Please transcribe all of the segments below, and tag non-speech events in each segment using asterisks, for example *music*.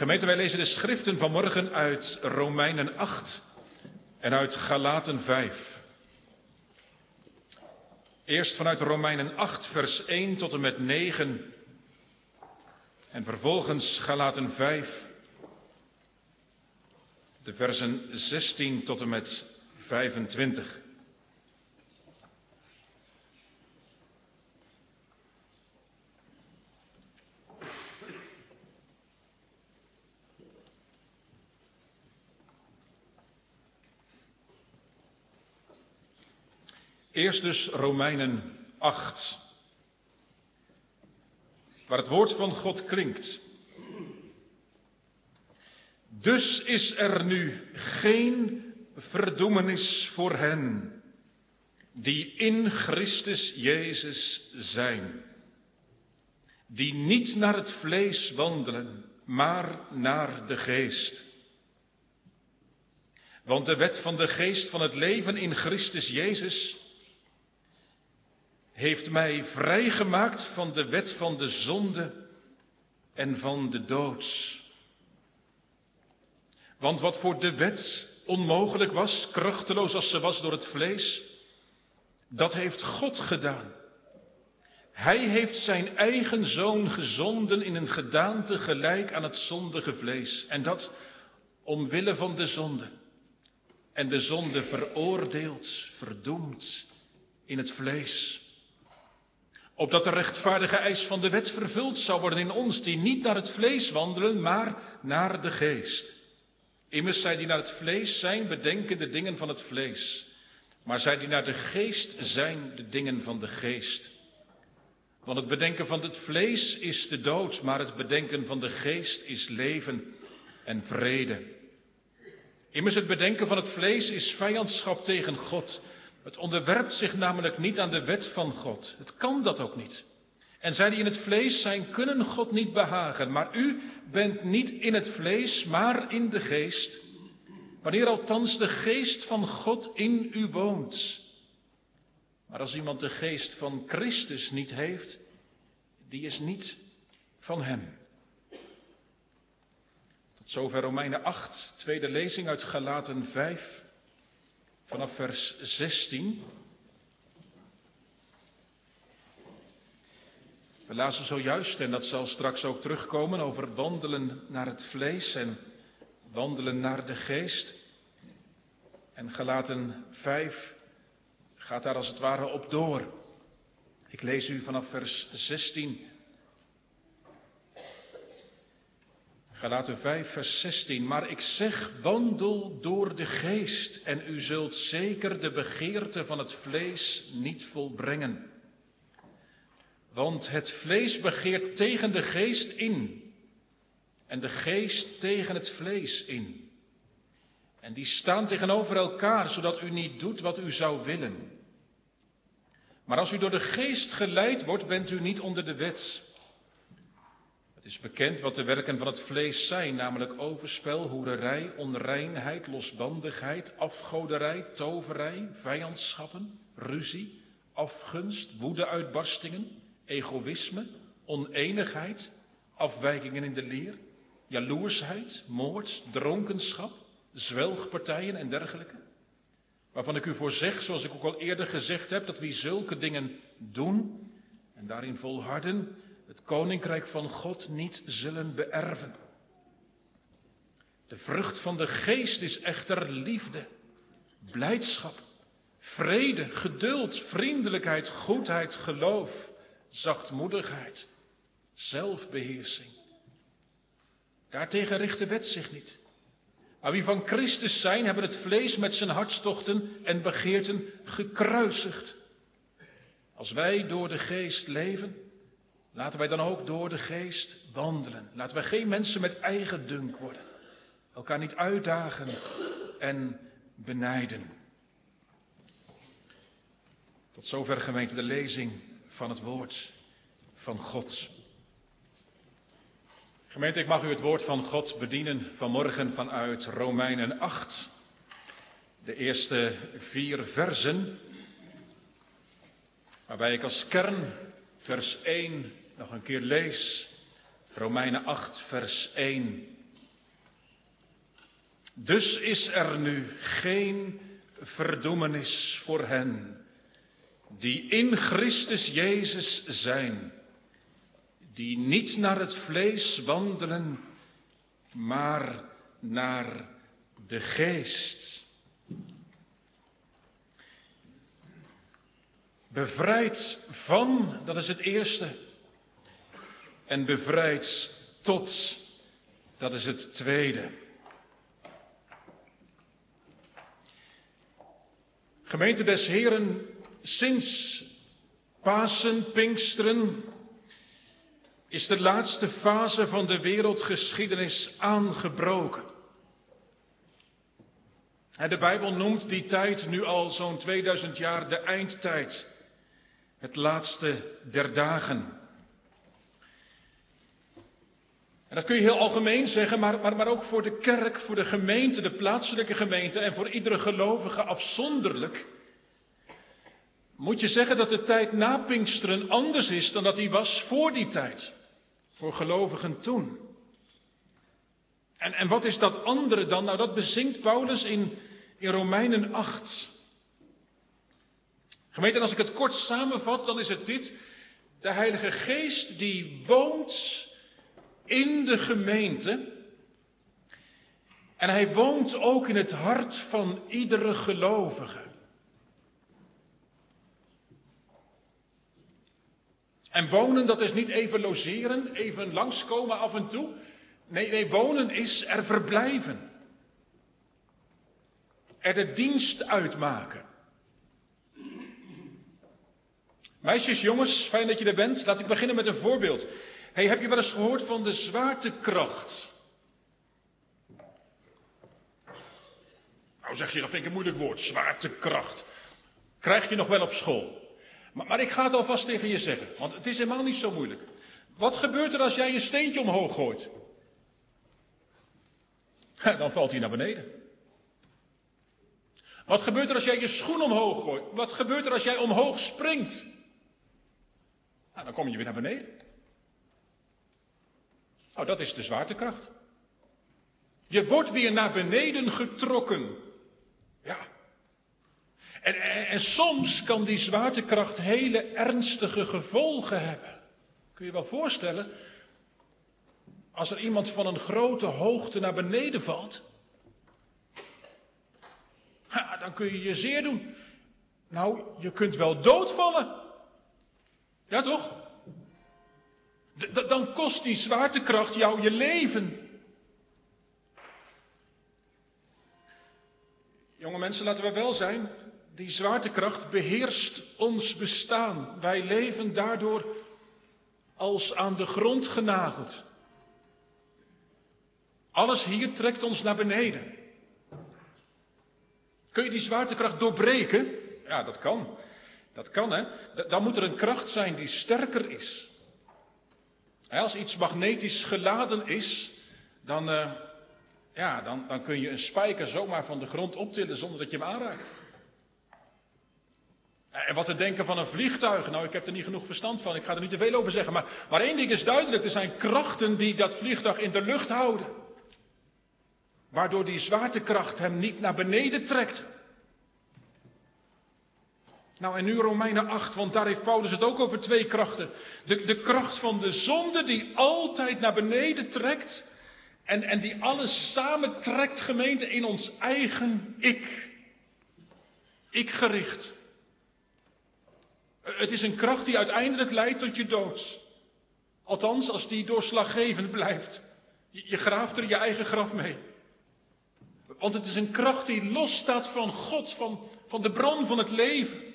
Gemeente, wij lezen de schriften vanmorgen uit Romeinen 8 en uit Galaten 5. Eerst vanuit Romeinen 8, vers 1 tot en met 9. En vervolgens Galaten 5, de versen 16 tot en met 25. Eerst dus Romeinen 8, waar het woord van God klinkt. Dus is er nu geen verdoemenis voor hen die in Christus Jezus zijn, die niet naar het vlees wandelen, maar naar de geest. Want de wet van de geest van het leven in Christus Jezus heeft mij vrijgemaakt van de wet van de zonde en van de dood. Want wat voor de wet onmogelijk was, krachteloos als ze was door het vlees, dat heeft God gedaan. Hij heeft zijn eigen zoon gezonden in een gedaante gelijk aan het zondige vlees. En dat omwille van de zonde. En de zonde veroordeeld, verdoemd in het vlees opdat de rechtvaardige eis van de wet vervuld zou worden in ons, die niet naar het vlees wandelen, maar naar de geest. Immers zij die naar het vlees zijn, bedenken de dingen van het vlees, maar zij die naar de geest zijn, de dingen van de geest. Want het bedenken van het vlees is de dood, maar het bedenken van de geest is leven en vrede. Immers het bedenken van het vlees is vijandschap tegen God. Het onderwerpt zich namelijk niet aan de wet van God. Het kan dat ook niet. En zij die in het vlees zijn, kunnen God niet behagen. Maar u bent niet in het vlees, maar in de geest. Wanneer althans de geest van God in u woont. Maar als iemand de geest van Christus niet heeft, die is niet van hem. Tot zover Romeinen 8, tweede lezing uit Galaten 5 vanaf vers 16. We lazen zojuist, en dat zal straks ook terugkomen, over wandelen naar het vlees en wandelen naar de geest. En Galaten 5 gaat daar als het ware op door. Ik lees u vanaf vers 16. Galaten 5, vers 16. Maar ik zeg, wandel door de geest en u zult zeker de begeerte van het vlees niet volbrengen. Want het vlees begeert tegen de geest in en de geest tegen het vlees in. En die staan tegenover elkaar, zodat u niet doet wat u zou willen. Maar als u door de geest geleid wordt, bent u niet onder de wet. Het is bekend wat de werken van het vlees zijn, namelijk overspel, hoererij, onreinheid, losbandigheid, afgoderij, toverij, vijandschappen, ruzie, afgunst, woedeuitbarstingen, egoïsme, oneenigheid, afwijkingen in de leer, jaloersheid, moord, dronkenschap, zwelgpartijen en dergelijke. Waarvan ik u voor zeg, zoals ik ook al eerder gezegd heb, dat wie zulke dingen doen en daarin volharden, het koninkrijk van God niet zullen beërven. De vrucht van de geest is echter liefde, blijdschap, vrede, geduld, vriendelijkheid, goedheid, geloof, zachtmoedigheid, zelfbeheersing. Daartegen richt de wet zich niet. Maar wie van Christus zijn, hebben het vlees met zijn hartstochten en begeerten gekruisigd. Als wij door de geest leven, Laten wij dan ook door de geest wandelen. Laten wij geen mensen met eigen dunk worden. Elkaar niet uitdagen en benijden. Tot zover gemeente de lezing van het woord van God. Gemeente, ik mag u het woord van God bedienen vanmorgen vanuit Romeinen 8. De eerste vier versen, waarbij ik als kern vers 1 nog een keer lees. Romeinen 8, vers 1 Dus is er nu geen verdoemenis voor hen die in Christus Jezus zijn, die niet naar het vlees wandelen, maar naar de geest. Bevrijd van, dat is het eerste. En bevrijd tot, dat is het tweede. Gemeente des Heren, sinds Pasen, Pinksteren, is de laatste fase van de wereldgeschiedenis aangebroken. De Bijbel noemt die tijd nu al zo'n 2000 jaar de eindtijd, het laatste der dagen. En dat kun je heel algemeen zeggen, maar, maar, maar ook voor de kerk, voor de gemeente, de plaatselijke gemeente en voor iedere gelovige afzonderlijk. Moet je zeggen dat de tijd na Pinksteren anders is dan dat die was voor die tijd. Voor gelovigen toen. En, en wat is dat andere dan? Nou, dat bezinkt Paulus in, in Romeinen 8. Gemeente, en als ik het kort samenvat, dan is het dit. De Heilige Geest die woont in de gemeente. En hij woont ook in het hart van iedere gelovige. En wonen, dat is niet even logeren, even langskomen af en toe. Nee, nee, wonen is er verblijven. Er de dienst uitmaken. Meisjes, jongens, fijn dat je er bent. Laat ik beginnen met een voorbeeld. Hey, heb je wel eens gehoord van de zwaartekracht? Nou zeg je, dat vind ik een moeilijk woord, zwaartekracht. Krijg je nog wel op school. Maar, maar ik ga het alvast tegen je zeggen, want het is helemaal niet zo moeilijk. Wat gebeurt er als jij een steentje omhoog gooit? *laughs* Dan valt hij naar beneden. Wat gebeurt er als jij je schoen omhoog gooit? Wat gebeurt er als jij omhoog springt? Nou, dan kom je weer naar beneden. Nou, dat is de zwaartekracht. Je wordt weer naar beneden getrokken. Ja. En, en, en, soms kan die zwaartekracht hele ernstige gevolgen hebben. Kun je wel voorstellen? Als er iemand van een grote hoogte naar beneden valt. Dan kun je je zeer doen. Nou, je kunt wel doodvallen. Ja, toch? Dan kost die zwaartekracht jou je leven. Jonge mensen, laten we wel zijn, die zwaartekracht beheerst ons bestaan. Wij leven daardoor als aan de grond genageld. Alles hier trekt ons naar beneden. Kun je die zwaartekracht doorbreken? Ja, dat kan. Dat kan, hè. Dan moet er een kracht zijn die sterker is. Als iets magnetisch geladen is, dan, uh, ja, dan, dan kun je een spijker zomaar van de grond optillen zonder dat je hem aanraakt. En wat te denken van een vliegtuig? Nou, ik heb er niet genoeg verstand van, ik ga er niet te veel over zeggen. Maar, maar één ding is duidelijk, er zijn krachten die dat vliegtuig in de lucht houden. Waardoor die zwaartekracht hem niet naar beneden trekt. Nou, en nu Romeinen 8, want daar heeft Paulus het ook over twee krachten. De, de kracht van de zonde die altijd naar beneden trekt. En, en die alles samentrekt, gemeente, in ons eigen ik. Ik gericht. Het is een kracht die uiteindelijk leidt tot je dood. Althans, als die doorslaggevend blijft. Je, je graaft er je eigen graf mee. Want het is een kracht die losstaat van God, van, van de bron van het leven.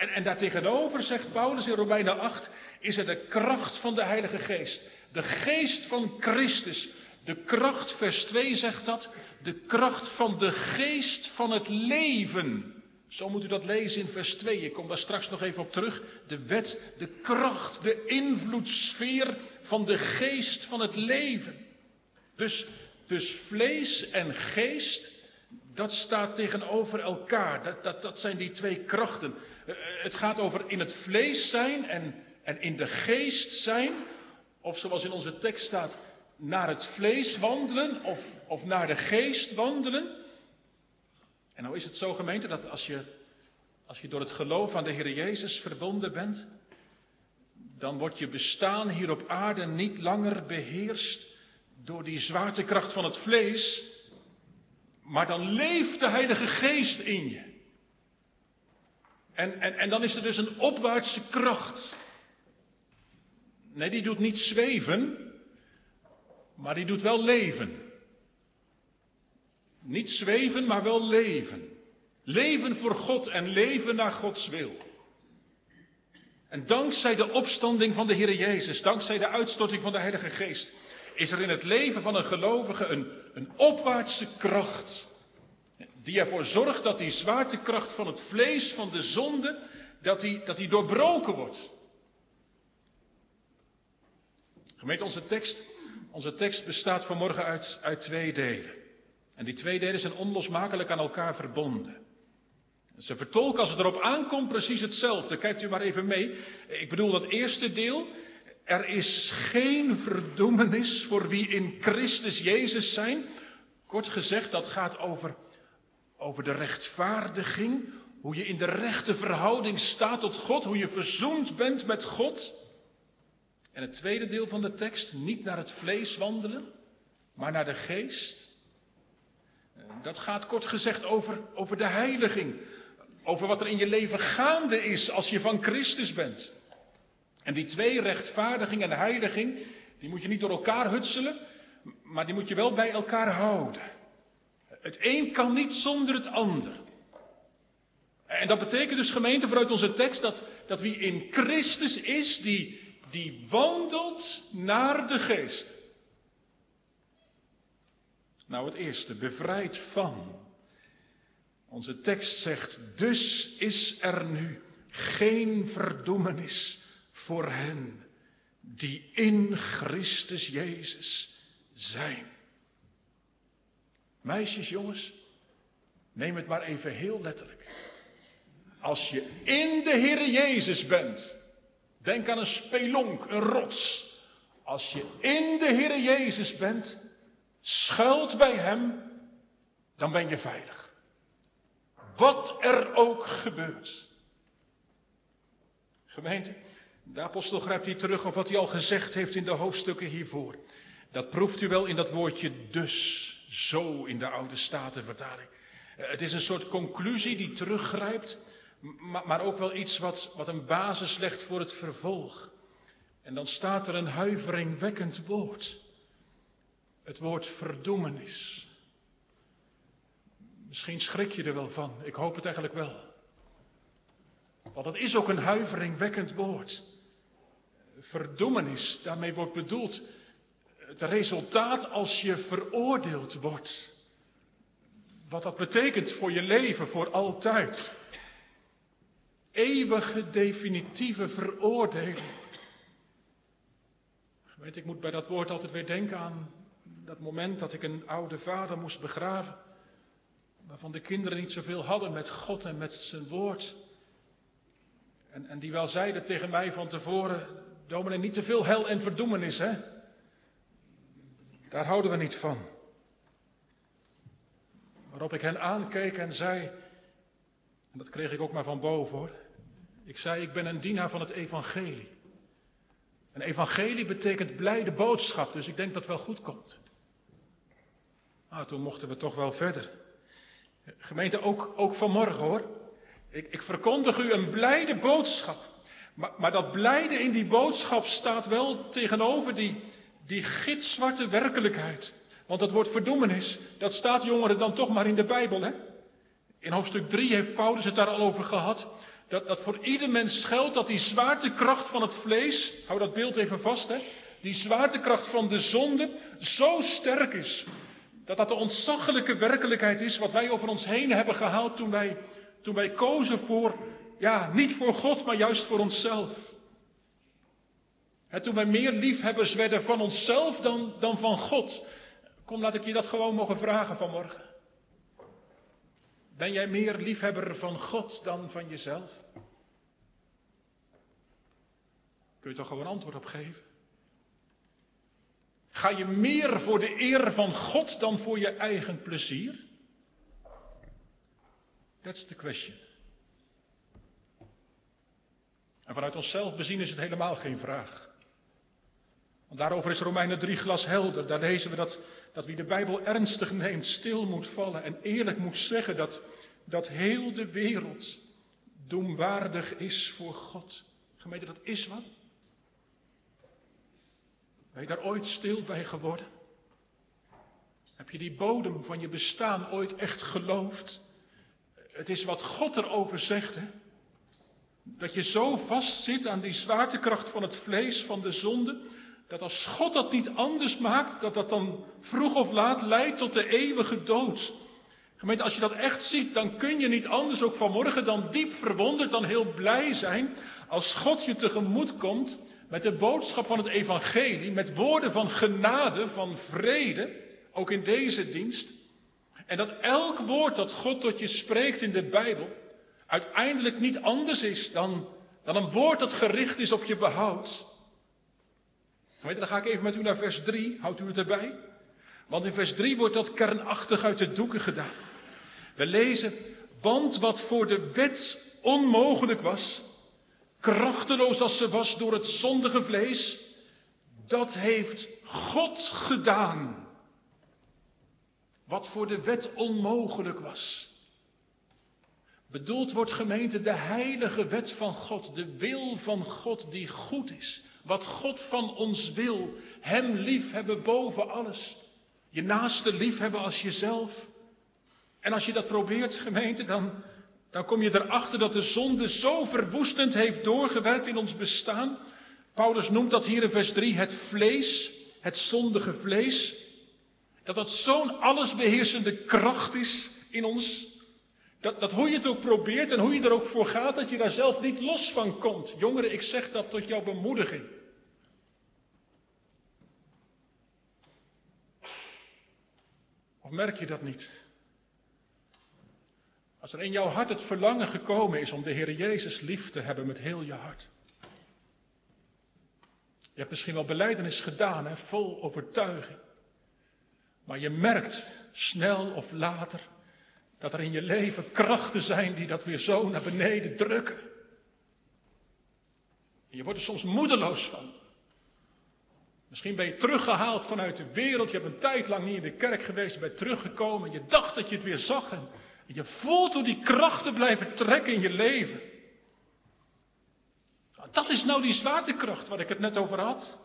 En, en daartegenover, zegt Paulus in Romeinen 8, is er de kracht van de Heilige Geest. De geest van Christus. De kracht, vers 2 zegt dat, de kracht van de geest van het leven. Zo moet u dat lezen in vers 2. Ik kom daar straks nog even op terug. De wet, de kracht, de invloedssfeer van de geest van het leven. Dus, dus vlees en geest, dat staat tegenover elkaar. Dat, dat, dat zijn die twee krachten. Eh, het gaat over in het vlees zijn en, en in de geest zijn. Of zoals in onze tekst staat, naar het vlees wandelen of, of naar de geest wandelen. En nou is het zo gemeente dat als je, als je door het geloof aan de Heer Jezus verbonden bent, dan wordt je bestaan hier op aarde niet langer beheerst door die zwaartekracht van het vlees, maar dan leeft de Heilige Geest in je. En, en, en dan is er dus een opwaartse kracht. Nee, die doet niet zweven, maar die doet wel leven. Niet zweven, maar wel leven. Leven voor God en leven naar Gods wil. En dankzij de opstanding van de Heer Jezus, dankzij de uitstorting van de Heilige Geest, is er in het leven van een gelovige een, een opwaartse kracht. Die ervoor zorgt dat die zwaartekracht van het vlees, van de zonde, dat die, dat die doorbroken wordt. Gemeente, onze tekst, onze tekst bestaat vanmorgen uit, uit twee delen. En die twee delen zijn onlosmakelijk aan elkaar verbonden. Ze vertolken als het erop aankomt precies hetzelfde. Kijkt u maar even mee. Ik bedoel dat eerste deel. Er is geen verdoemenis voor wie in Christus Jezus zijn. Kort gezegd, dat gaat over, over de rechtvaardiging. Hoe je in de rechte verhouding staat tot God. Hoe je verzoend bent met God. En het tweede deel van de tekst, niet naar het vlees wandelen, maar naar de geest. Dat gaat kort gezegd over, over de heiliging. Over wat er in je leven gaande is als je van Christus bent. En die twee, rechtvaardiging en heiliging, die moet je niet door elkaar hutselen, maar die moet je wel bij elkaar houden. Het een kan niet zonder het ander. En dat betekent dus, gemeente, vanuit onze tekst, dat, dat wie in Christus is, die, die wandelt naar de geest. Nou, het eerste, bevrijd van. Onze tekst zegt, dus is er nu geen verdoemenis voor hen die in Christus Jezus zijn. Meisjes, jongens, neem het maar even heel letterlijk. Als je in de Heer Jezus bent, denk aan een spelonk, een rots. Als je in de Heer Jezus bent, schuilt bij Hem, dan ben je veilig. Wat er ook gebeurt. Gemeente, de apostel grijpt hier terug op wat hij al gezegd heeft in de hoofdstukken hiervoor. Dat proeft u wel in dat woordje dus, zo in de oude statenvertaling. Het is een soort conclusie die teruggrijpt, maar ook wel iets wat, wat een basis legt voor het vervolg. En dan staat er een huiveringwekkend woord. Het woord verdoemenis. Misschien schrik je er wel van. Ik hoop het eigenlijk wel. Want het is ook een huiveringwekkend woord. Verdoemenis, daarmee wordt bedoeld het resultaat als je veroordeeld wordt. Wat dat betekent voor je leven, voor altijd. Eeuwige, definitieve veroordeling. Weet, ik moet bij dat woord altijd weer denken aan dat moment dat ik een oude vader moest begraven. Waarvan de kinderen niet zoveel hadden met God en met zijn woord. En, en die wel zeiden tegen mij van tevoren, dominee, niet te veel hel en verdoemenis, hè? Daar houden we niet van. Waarop ik hen aankeek en zei, en dat kreeg ik ook maar van boven hoor. Ik zei, ik ben een dienaar van het evangelie. Een evangelie betekent blijde boodschap, dus ik denk dat het wel goed komt. Nou, toen mochten we toch wel verder. Gemeente, ook, ook vanmorgen hoor. Ik, ik verkondig u een blijde boodschap. Maar, maar dat blijde in die boodschap staat wel tegenover die, die gitzwarte werkelijkheid. Want dat woord verdoemenis, dat staat jongeren dan toch maar in de Bijbel. Hè? In hoofdstuk 3 heeft Paulus het daar al over gehad. Dat, dat voor ieder mens geldt dat die zwaartekracht van het vlees, hou dat beeld even vast, hè, die zwaartekracht van de zonde zo sterk is. Dat dat de ontzaglijke werkelijkheid is wat wij over ons heen hebben gehaald toen wij, toen wij kozen voor, ja, niet voor God, maar juist voor onszelf. En toen wij meer liefhebbers werden van onszelf dan, dan van God. Kom, laat ik je dat gewoon mogen vragen vanmorgen. Ben jij meer liefhebber van God dan van jezelf? Kun je toch gewoon antwoord op geven? Ga je meer voor de eer van God dan voor je eigen plezier? That's the question. En vanuit onszelf bezien is het helemaal geen vraag. Daarover is Romeinen 3 glas helder. Daar lezen we dat, dat wie de Bijbel ernstig neemt, stil moet vallen en eerlijk moet zeggen dat, dat heel de wereld doemwaardig is voor God. Gemeente, dat is wat. Ben je daar ooit stil bij geworden? Heb je die bodem van je bestaan ooit echt geloofd? Het is wat God erover zegt, hè? Dat je zo vast zit aan die zwaartekracht van het vlees, van de zonde, dat als God dat niet anders maakt, dat dat dan vroeg of laat leidt tot de eeuwige dood. Gemeente, als je dat echt ziet, dan kun je niet anders ook vanmorgen dan diep verwonderd, dan heel blij zijn als God je tegemoet komt met de boodschap van het evangelie, met woorden van genade, van vrede, ook in deze dienst. En dat elk woord dat God tot je spreekt in de Bijbel uiteindelijk niet anders is dan, dan een woord dat gericht is op je behoud. Dan ga ik even met u naar vers 3. Houdt u het erbij? Want in vers 3 wordt dat kernachtig uit de doeken gedaan. We lezen, want wat voor de wet onmogelijk was, krachteloos als ze was door het zondige vlees, dat heeft God gedaan. Wat voor de wet onmogelijk was. Bedoeld wordt gemeente de heilige wet van God, de wil van God die goed is. Wat God van ons wil, Hem lief hebben boven alles. Je naaste lief hebben als jezelf. En als je dat probeert, gemeente, dan, dan kom je erachter dat de zonde zo verwoestend heeft doorgewerkt in ons bestaan. Paulus noemt dat hier in vers 3 het vlees, het zondige vlees. Dat dat zo'n allesbeheersende kracht is in ons. Dat, dat hoe je het ook probeert en hoe je er ook voor gaat, dat je daar zelf niet los van komt. Jongeren, ik zeg dat tot jouw bemoediging. Of merk je dat niet? Als er in jouw hart het verlangen gekomen is om de Heer Jezus lief te hebben met heel je hart. Je hebt misschien wel beleidenis gedaan, hè, vol overtuiging. Maar je merkt snel of later dat er in je leven krachten zijn die dat weer zo naar beneden drukken. En je wordt er soms moedeloos van. Misschien ben je teruggehaald vanuit de wereld. Je hebt een tijd lang niet in de kerk geweest. Je bent teruggekomen. En je dacht dat je het weer zag. En je voelt hoe die krachten blijven trekken in je leven. Nou, dat is nou die zwaartekracht waar ik het net over had.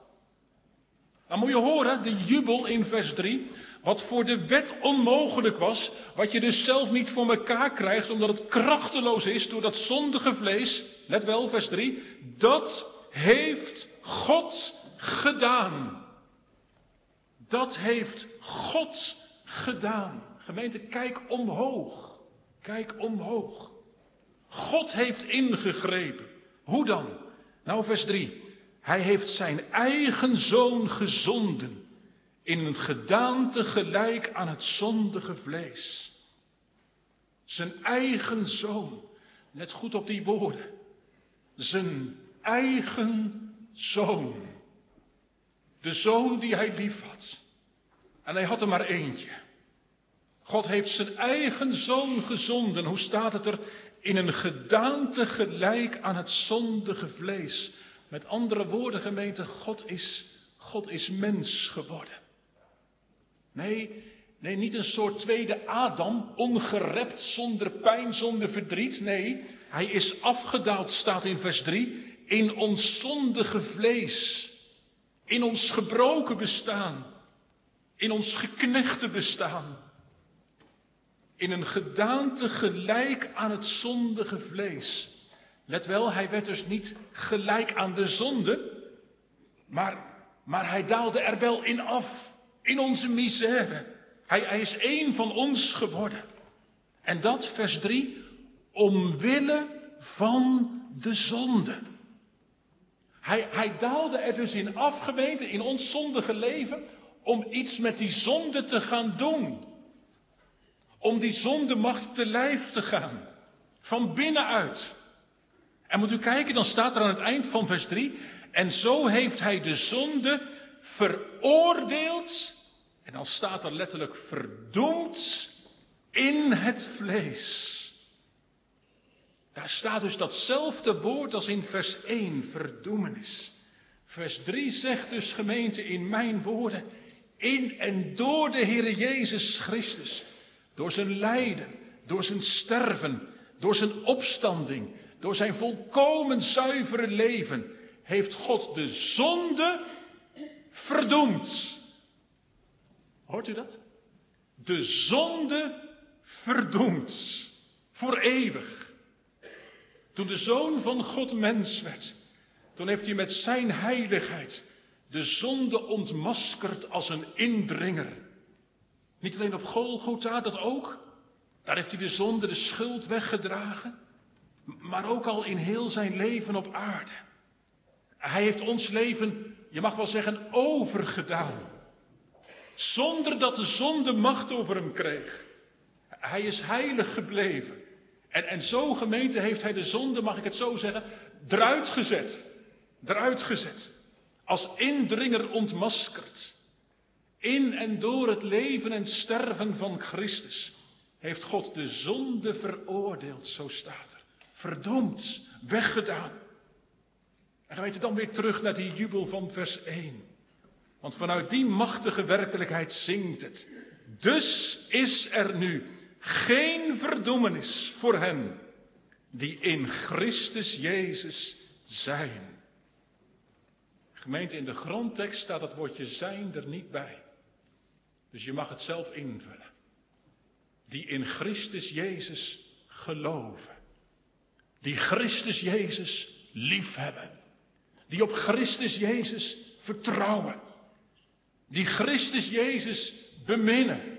Dan moet je horen, de jubel in vers 3. Wat voor de wet onmogelijk was, wat je dus zelf niet voor elkaar krijgt, omdat het krachteloos is door dat zondige vlees. Let wel, vers 3. Dat heeft God gedaan. Dat heeft God gedaan. Gemeente, kijk omhoog. Kijk omhoog. God heeft ingegrepen. Hoe dan? Nou, vers 3. Hij heeft zijn eigen zoon gezonden in een gedaante gelijk aan het zondige vlees. Zijn eigen zoon. Let goed op die woorden. Zijn eigen zoon. De zoon die hij lief had. En hij had er maar eentje. God heeft zijn eigen zoon gezonden. Hoe staat het er? In een gedaante gelijk aan het zondige vlees. Met andere woorden, gemeente, God is, God is mens geworden. Nee, nee, niet een soort tweede Adam, ongerept, zonder pijn, zonder verdriet. Nee, hij is afgedaald, staat in vers 3, in ons zondige vlees. In ons gebroken bestaan. In ons geknechte bestaan. In een gedaante gelijk aan het zondige vlees. Let wel, hij werd dus niet gelijk aan de zonde, maar, maar hij daalde er wel in af, in onze misère. Hij, hij is één van ons geworden. En dat, vers 3, omwille van de zonde. Hij, hij daalde er dus in af, in ons zondige leven, om iets met die zonde te gaan doen. Om die zondemacht te lijf te gaan. Van binnenuit. En moet u kijken, dan staat er aan het eind van vers 3. En zo heeft hij de zonde veroordeeld, en dan staat er letterlijk verdoemd in het vlees. Daar staat dus datzelfde woord als in vers 1, verdoemenis. Vers 3 zegt dus gemeente in mijn woorden, in en door de Heer Jezus Christus, door zijn lijden, door zijn sterven, door zijn opstanding, door zijn volkomen zuivere leven, heeft God de zonde verdoemd. Hoort u dat? De zonde verdoemd. Voor eeuwig. Toen de Zoon van God mens werd, toen heeft hij met zijn heiligheid de zonde ontmaskerd als een indringer. Niet alleen op Golgotha, dat ook. Daar heeft hij de zonde, de schuld weggedragen. Maar ook al in heel zijn leven op aarde. Hij heeft ons leven, je mag wel zeggen, overgedaan. Zonder dat de zonde macht over hem kreeg. Hij is heilig gebleven. En, en zo gemeente heeft hij de zonde, mag ik het zo zeggen, eruit gezet. Eruit gezet. Als indringer ontmaskerd. In en door het leven en sterven van Christus heeft God de zonde veroordeeld, zo staat er. Verdomd, weggedaan. En dan dan weer terug naar die jubel van vers 1. Want vanuit die machtige werkelijkheid zingt het. Dus is er nu geen verdoemenis voor hen die in Christus Jezus zijn. Gemeente, in de grondtekst staat het woordje zijn er niet bij. Dus je mag het zelf invullen. Die in Christus Jezus geloven. Die Christus Jezus liefhebben. Die op Christus Jezus vertrouwen. Die Christus Jezus beminnen.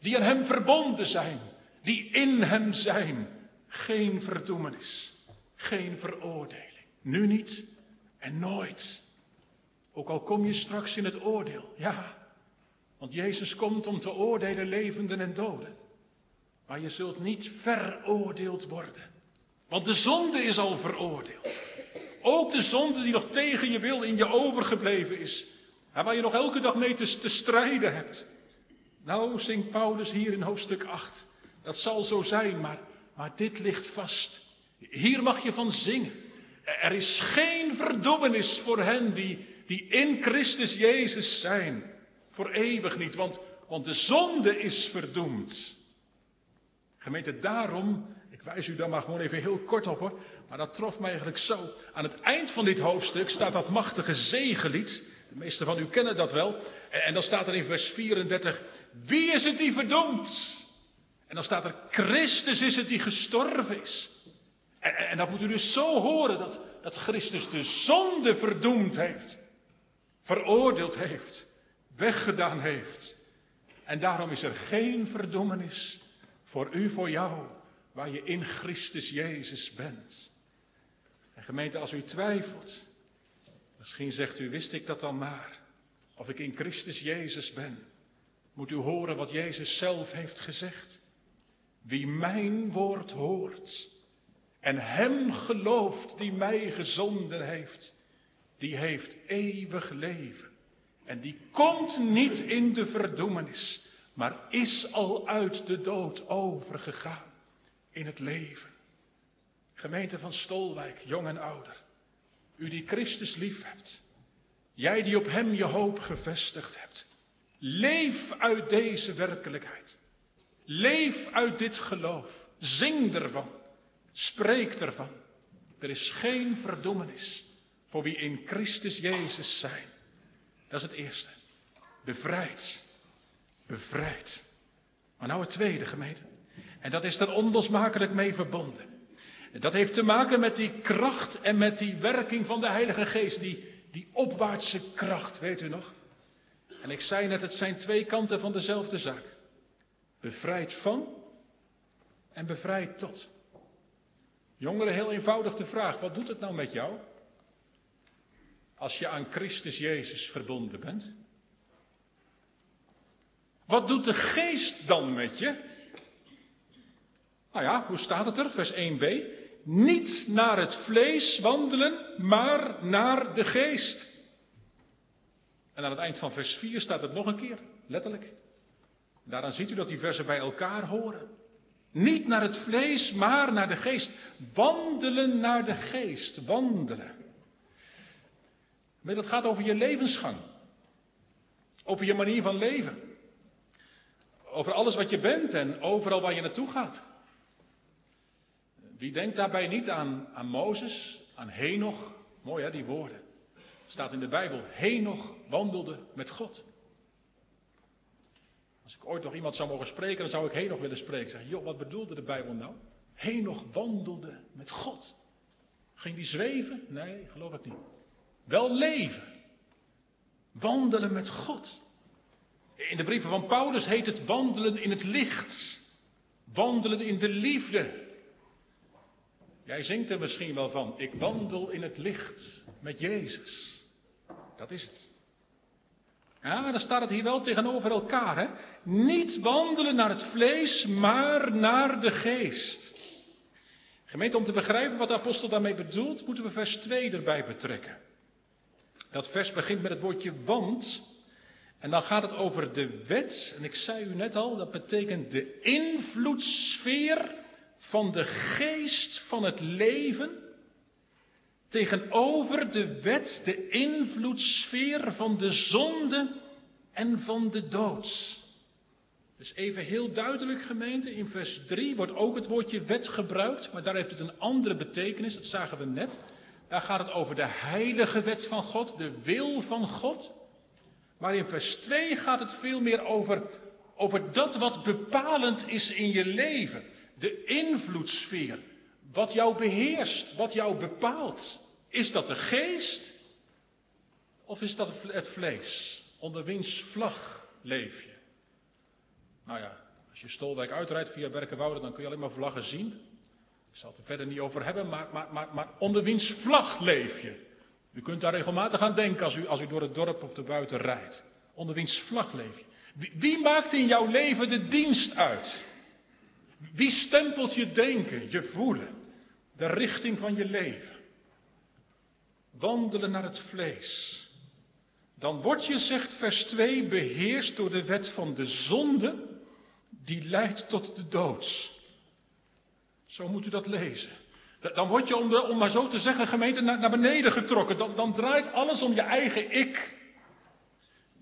Die aan Hem verbonden zijn. Die in Hem zijn. Geen verdoemenis. Geen veroordeling. Nu niet en nooit. Ook al kom je straks in het oordeel. Ja, want Jezus komt om te oordelen levenden en doden. Maar je zult niet veroordeeld worden. Want de zonde is al veroordeeld. Ook de zonde die nog tegen je wil in je overgebleven is. En waar je nog elke dag mee te, te strijden hebt. Nou, zingt Paulus hier in hoofdstuk 8. Dat zal zo zijn, maar, maar dit ligt vast. Hier mag je van zingen. Er is geen verdoemenis voor hen die, die in Christus Jezus zijn. Voor eeuwig niet, want, want de zonde is verdoemd. Gemeente, daarom, ik wijs u daar maar gewoon even heel kort op hoor, maar dat trof mij eigenlijk zo. Aan het eind van dit hoofdstuk staat dat machtige zegenlied. De meesten van u kennen dat wel. En dan staat er in vers 34, wie is het die verdoemd? En dan staat er, Christus is het die gestorven is. En, en dat moet u dus zo horen, dat, dat Christus de zonde verdoemd heeft. Veroordeeld heeft. Weggedaan heeft. En daarom is er geen verdoemenis voor u, voor jou, waar je in Christus Jezus bent. En gemeente, als u twijfelt, misschien zegt u, wist ik dat dan maar, of ik in Christus Jezus ben, moet u horen wat Jezus zelf heeft gezegd. Wie mijn woord hoort en hem gelooft die mij gezonden heeft, die heeft eeuwig leven. En die komt niet in de verdoemenis, maar is al uit de dood overgegaan in het leven. Gemeente van Stolwijk, jong en ouder. U die Christus lief hebt. Jij die op Hem je hoop gevestigd hebt. Leef uit deze werkelijkheid. Leef uit dit geloof. Zing ervan. Spreek ervan. Er is geen verdoemenis voor wie in Christus Jezus zijn. Dat is het eerste. Bevrijd. Bevrijd. Maar nou het tweede gemeente. En dat is er onlosmakelijk mee verbonden. Dat heeft te maken met die kracht en met die werking van de Heilige Geest. Die, die opwaartse kracht, weet u nog? En ik zei net, het zijn twee kanten van dezelfde zaak. Bevrijd van en bevrijd tot. Jongeren, heel eenvoudig de vraag, wat doet het nou met jou? Als je aan Christus Jezus verbonden bent. Wat doet de geest dan met je? Nou ja, hoe staat het er? Vers 1b. Niet naar het vlees wandelen, maar naar de geest. En aan het eind van vers 4 staat het nog een keer, letterlijk. Daaraan ziet u dat die versen bij elkaar horen. Niet naar het vlees, maar naar de geest. Wandelen naar de geest, wandelen. Maar dat gaat over je levensgang. Over je manier van leven. Over alles wat je bent en overal waar je naartoe gaat. Wie denkt daarbij niet aan, aan Mozes, aan Henoch? Mooi hè, die woorden. Staat in de Bijbel. Henoch wandelde met God. Als ik ooit nog iemand zou mogen spreken, dan zou ik Henoch willen spreken. Zeg, joh, wat bedoelde de Bijbel nou? Henoch wandelde met God. Ging die zweven? Nee, geloof ik niet. Wel leven. Wandelen met God. In de brieven van Paulus heet het wandelen in het licht. Wandelen in de liefde. Jij zingt er misschien wel van. Ik wandel in het licht met Jezus. Dat is het. Ja, maar dan staat het hier wel tegenover elkaar. Hè? Niet wandelen naar het vlees, maar naar de geest. Gemeente, om te begrijpen wat de apostel daarmee bedoelt, moeten we vers 2 erbij betrekken. Dat vers begint met het woordje want. En dan gaat het over de wet. En ik zei u net al, dat betekent de invloedssfeer van de geest van het leven tegenover de wet, de invloedssfeer van de zonde en van de dood. Dus even heel duidelijk gemeente, in vers 3 wordt ook het woordje wet gebruikt, maar daar heeft het een andere betekenis, dat zagen we net. Daar gaat het over de heilige wet van God, de wil van God. Maar in vers 2 gaat het veel meer over, over dat wat bepalend is in je leven. De invloedssfeer. Wat jou beheerst, wat jou bepaalt. Is dat de geest of is dat het vlees? Onder wiens vlag leef je? Nou ja, als je Stolwijk uitrijdt via Berkenwoude, dan kun je alleen maar vlaggen zien. Ik zal het er verder niet over hebben, maar, maar, maar, maar onder wiens vlag leef je? U kunt daar regelmatig aan denken als u, als u door het dorp of de buiten rijdt. Onder wiens vlag leef je? Wie, wie maakt in jouw leven de dienst uit? Wie stempelt je denken, je voelen, de richting van je leven? Wandelen naar het vlees. Dan word je, zegt vers 2, beheerst door de wet van de zonde, die leidt tot de dood. Zo moet u dat lezen. Dan word je, om, de, om maar zo te zeggen, gemeente, naar, naar beneden getrokken. Dan, dan draait alles om je eigen ik.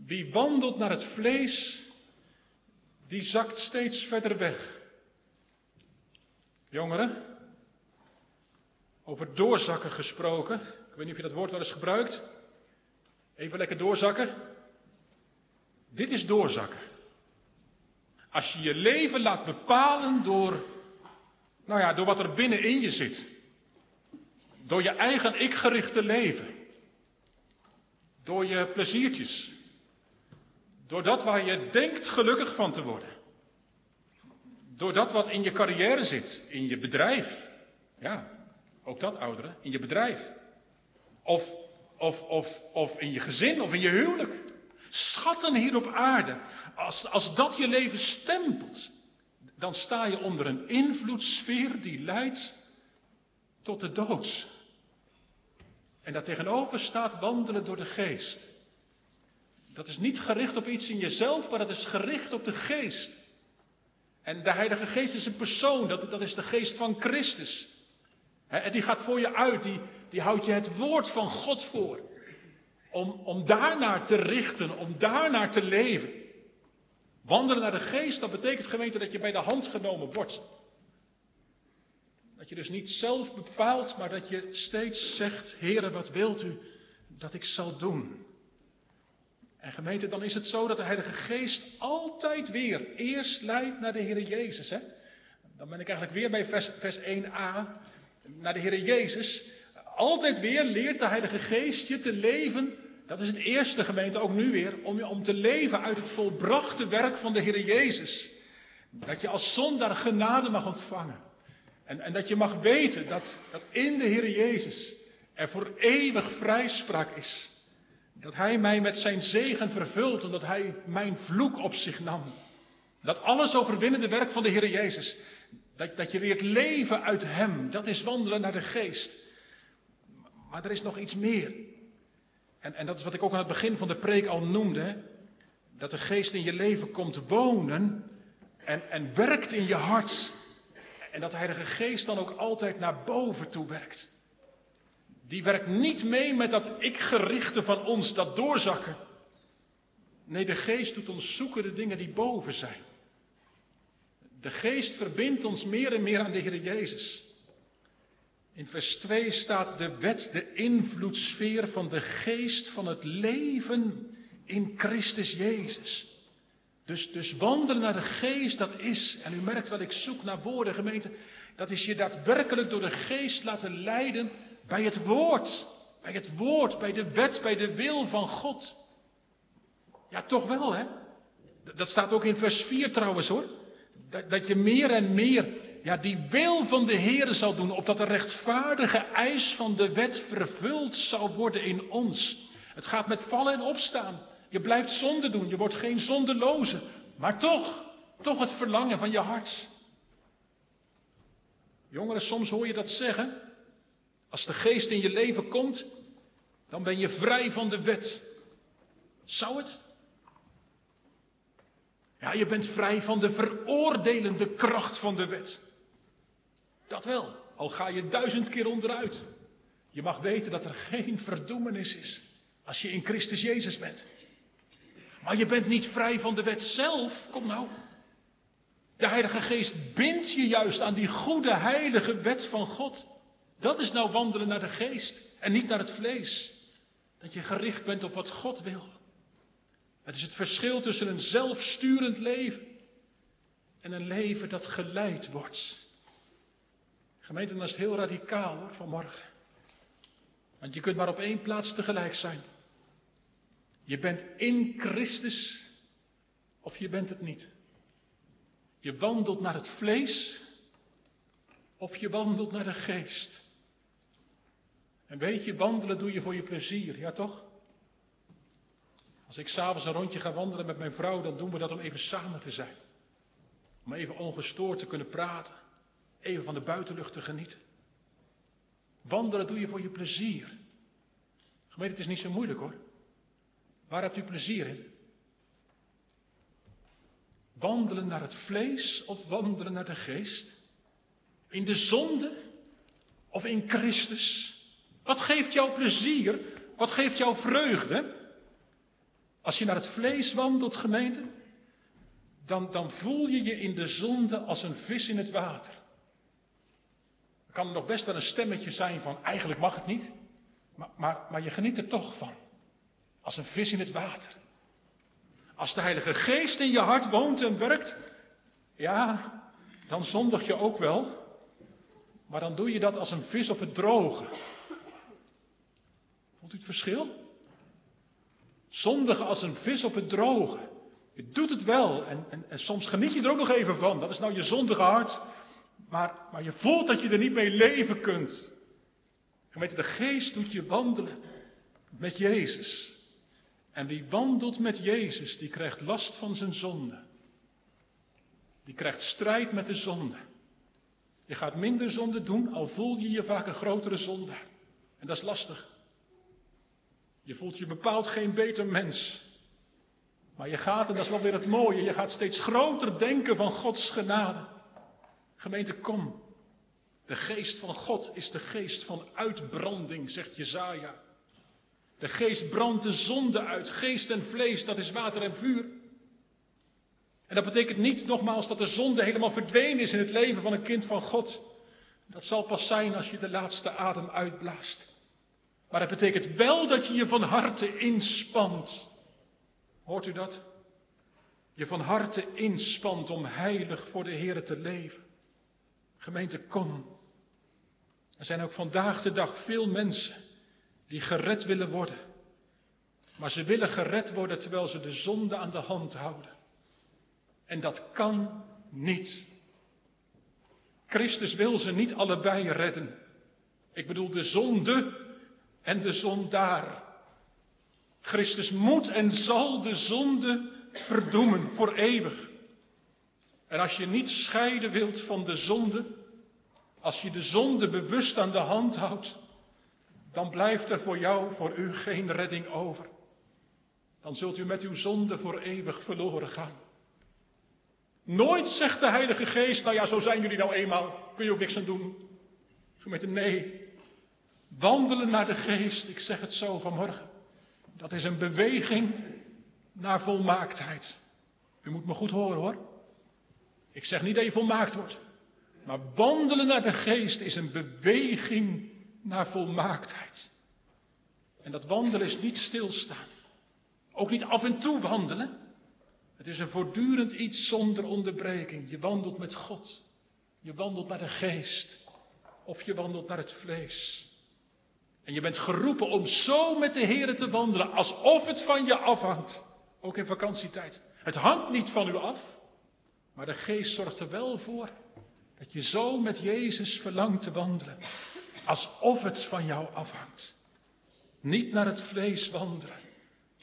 Wie wandelt naar het vlees, die zakt steeds verder weg. Jongeren, over doorzakken gesproken. Ik weet niet of je dat woord wel eens gebruikt. Even lekker doorzakken. Dit is doorzakken. Als je je leven laat bepalen door, nou ja, door wat er binnenin je zit. Door je eigen ik-gerichte leven. Door je pleziertjes. Door dat waar je denkt gelukkig van te worden. Door dat wat in je carrière zit, in je bedrijf. Ja, ook dat ouderen, in je bedrijf. Of, of, of, of in je gezin of in je huwelijk. Schatten hier op aarde. Als, als dat je leven stempelt, dan sta je onder een invloedssfeer die leidt tot de dood. En daartegenover staat wandelen door de geest. Dat is niet gericht op iets in jezelf, maar dat is gericht op de geest. En de Heilige Geest is een persoon, dat, dat is de geest van Christus. En die gaat voor je uit, die, die houdt je het woord van God voor. Om, om daarnaar te richten, om daarnaar te leven. Wandelen naar de geest, dat betekent gemeente dat je bij de hand genomen wordt. Dat je dus niet zelf bepaalt, maar dat je steeds zegt, Heere, wat wilt u dat ik zal doen? En gemeente, dan is het zo dat de Heilige Geest altijd weer eerst leidt naar de Heer Jezus. Hè? Dan ben ik eigenlijk weer bij vers, vers 1a, naar de Heer Jezus. Altijd weer leert de Heilige Geest je te leven. Dat is het eerste gemeente, ook nu weer, om, om te leven uit het volbrachte werk van de Heer Jezus. Dat je als zondaar genade mag ontvangen. En, en dat je mag weten dat, dat in de Heer Jezus er voor eeuwig vrijspraak is. Dat Hij mij met zijn zegen vervult en dat Hij mijn vloek op zich nam. Dat alles overwinnende werk van de Heer Jezus. Dat, dat je leert leven uit Hem. Dat is wandelen naar de geest. Maar er is nog iets meer. En, en dat is wat ik ook aan het begin van de preek al noemde. Dat de geest in je leven komt wonen en, en werkt in je hart. En dat de Heilige Geest dan ook altijd naar boven toe werkt. Die werkt niet mee met dat ik-gerichte van ons, dat doorzakken. Nee, de Geest doet ons zoeken de dingen die boven zijn. De Geest verbindt ons meer en meer aan de Heer Jezus. In vers 2 staat de wet, de invloedssfeer van de Geest van het leven in Christus Jezus. Dus, dus wandelen naar de Geest, dat is, en u merkt wat ik zoek naar woorden, gemeente, dat is je daadwerkelijk door de Geest laten leiden bij het woord. Bij het woord, bij de wet, bij de wil van God. Ja, toch wel, hè? Dat staat ook in vers 4 trouwens, hoor. Dat, dat je meer en meer ja, die wil van de Heer zal doen, opdat de rechtvaardige eis van de wet vervuld zal worden in ons. Het gaat met vallen en opstaan. Je blijft zonde doen, je wordt geen zondeloze. Maar toch, toch het verlangen van je hart. Jongeren, soms hoor je dat zeggen. Als de geest in je leven komt, dan ben je vrij van de wet. Zou het? Ja, je bent vrij van de veroordelende kracht van de wet. Dat wel, al ga je duizend keer onderuit. Je mag weten dat er geen verdoemenis is als je in Christus Jezus bent. Maar je bent niet vrij van de wet zelf. Kom nou. De Heilige Geest bindt je juist aan die goede, heilige wet van God. Dat is nou wandelen naar de Geest en niet naar het vlees. Dat je gericht bent op wat God wil. Het is het verschil tussen een zelfsturend leven en een leven dat geleid wordt. Gemeente, dan is heel radicaal hoor, vanmorgen. Want je kunt maar op één plaats tegelijk zijn. Je bent in Christus of je bent het niet. Je wandelt naar het vlees of je wandelt naar de geest. En weet je, wandelen doe je voor je plezier, ja toch? Als ik s'avonds een rondje ga wandelen met mijn vrouw, dan doen we dat om even samen te zijn. Om even ongestoord te kunnen praten. Even van de buitenlucht te genieten. Wandelen doe je voor je plezier. Gemeente, het is niet zo moeilijk hoor. Waar hebt u plezier in? Wandelen naar het vlees of wandelen naar de geest? In de zonde of in Christus? Wat geeft jou plezier? Wat geeft jou vreugde? Als je naar het vlees wandelt, gemeente, dan, dan voel je je in de zonde als een vis in het water. Er kan nog best wel een stemmetje zijn van eigenlijk mag het niet, maar, maar, maar je geniet er toch van. Als een vis in het water. Als de Heilige Geest in je hart woont en werkt, ja, dan zondig je ook wel. Maar dan doe je dat als een vis op het droge. Voelt u het verschil? Zondigen als een vis op het droge. Je doet het wel en, en, en, soms geniet je er ook nog even van. Dat is nou je zondige hart. Maar, maar je voelt dat je er niet mee leven kunt. En weet je, de geest doet je wandelen met Jezus. En wie wandelt met Jezus, die krijgt last van zijn zonde. Die krijgt strijd met de zonde. Je gaat minder zonde doen, al voel je je vaak een grotere zonde. En dat is lastig. Je voelt je bepaald geen beter mens. Maar je gaat, en dat is wel weer het mooie, je gaat steeds groter denken van Gods genade. Gemeente, kom. De geest van God is de geest van uitbranding, zegt Jezaja. De geest brandt de zonde uit. Geest en vlees, dat is water en vuur. En dat betekent niet nogmaals dat de zonde helemaal verdwenen is in het leven van een kind van God. Dat zal pas zijn als je de laatste adem uitblaast. Maar het betekent wel dat je je van harte inspant. Hoort u dat? Je van harte inspant om heilig voor de Heer te leven. Gemeente, kom. Er zijn ook vandaag de dag veel mensen die gered willen worden. Maar ze willen gered worden terwijl ze de zonde aan de hand houden. En dat kan niet. Christus wil ze niet allebei redden. Ik bedoel de zonde en de zondaar. Christus moet en zal de zonde verdoemen voor eeuwig. En als je niet scheiden wilt van de zonde, als je de zonde bewust aan de hand houdt, dan blijft er voor jou, voor u geen redding over. Dan zult u met uw zonde voor eeuwig verloren gaan. Nooit zegt de Heilige Geest, nou ja, zo zijn jullie nou eenmaal, kun je ook niks aan doen. Gemeente, nee. Wandelen naar de Geest, ik zeg het zo vanmorgen. Dat is een beweging naar volmaaktheid. U moet me goed horen hoor. Ik zeg niet dat je volmaakt wordt. Maar wandelen naar de geest is een beweging naar volmaaktheid. En dat wandelen is niet stilstaan. Ook niet af en toe wandelen. Het is een voortdurend iets zonder onderbreking. Je wandelt met God. Je wandelt naar de geest. Of je wandelt naar het vlees. En je bent geroepen om zo met de Heer te wandelen alsof het van je afhangt. Ook in vakantietijd. Het hangt niet van u af. Maar de geest zorgt er wel voor dat je zo met Jezus verlangt te wandelen. Alsof het van jou afhangt. Niet naar het vlees wandelen,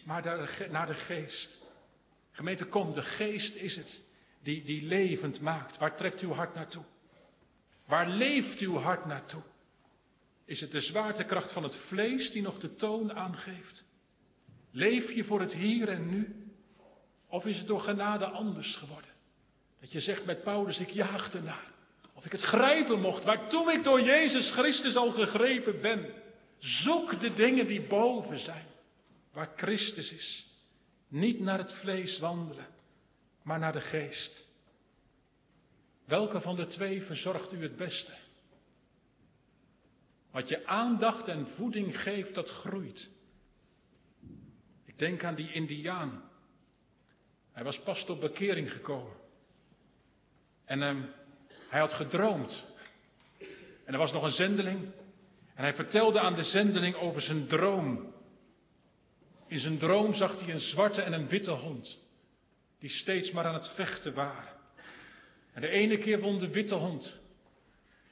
maar naar de geest. Gemeente, kom, de geest is het die, die levend maakt. Waar trekt uw hart naartoe? Waar leeft uw hart naartoe? Is het de zwaartekracht van het vlees die nog de toon aangeeft? Leef je voor het hier en nu? Of is het door genade anders geworden? Dat je zegt met Paulus, ik jaag ernaar. Of ik het grijpen mocht, waartoe ik door Jezus Christus al gegrepen ben. Zoek de dingen die boven zijn, waar Christus is. Niet naar het vlees wandelen, maar naar de geest. Welke van de twee verzorgt u het beste? Wat je aandacht en voeding geeft, dat groeit. Ik denk aan die Indiaan. Hij was pas tot bekering gekomen. En uh, hij had gedroomd. En er was nog een zendeling. En hij vertelde aan de zendeling over zijn droom. In zijn droom zag hij een zwarte en een witte hond. Die steeds maar aan het vechten waren. En de ene keer won de witte hond.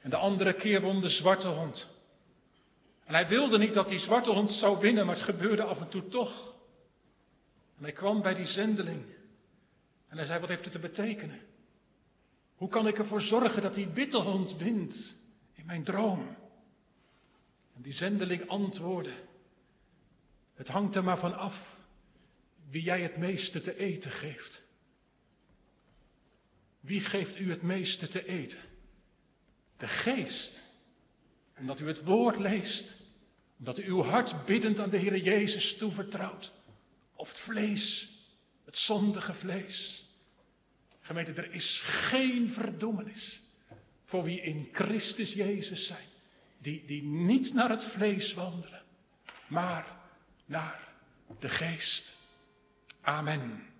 En de andere keer won de zwarte hond. En hij wilde niet dat die zwarte hond zou winnen, maar het gebeurde af en toe toch. En hij kwam bij die zendeling. En hij zei, wat heeft het te betekenen? Hoe kan ik ervoor zorgen dat die witte hond wint in mijn droom? En die zendeling antwoordde, het hangt er maar van af wie jij het meeste te eten geeft. Wie geeft u het meeste te eten? De geest. Omdat u het woord leest. Omdat u uw hart biddend aan de Heer Jezus toevertrouwt. Of het vlees, het zondige vlees. Gemeente, er is geen verdoemenis voor wie in Christus Jezus zijn. Die, die niet naar het vlees wandelen, maar naar de geest. Amen.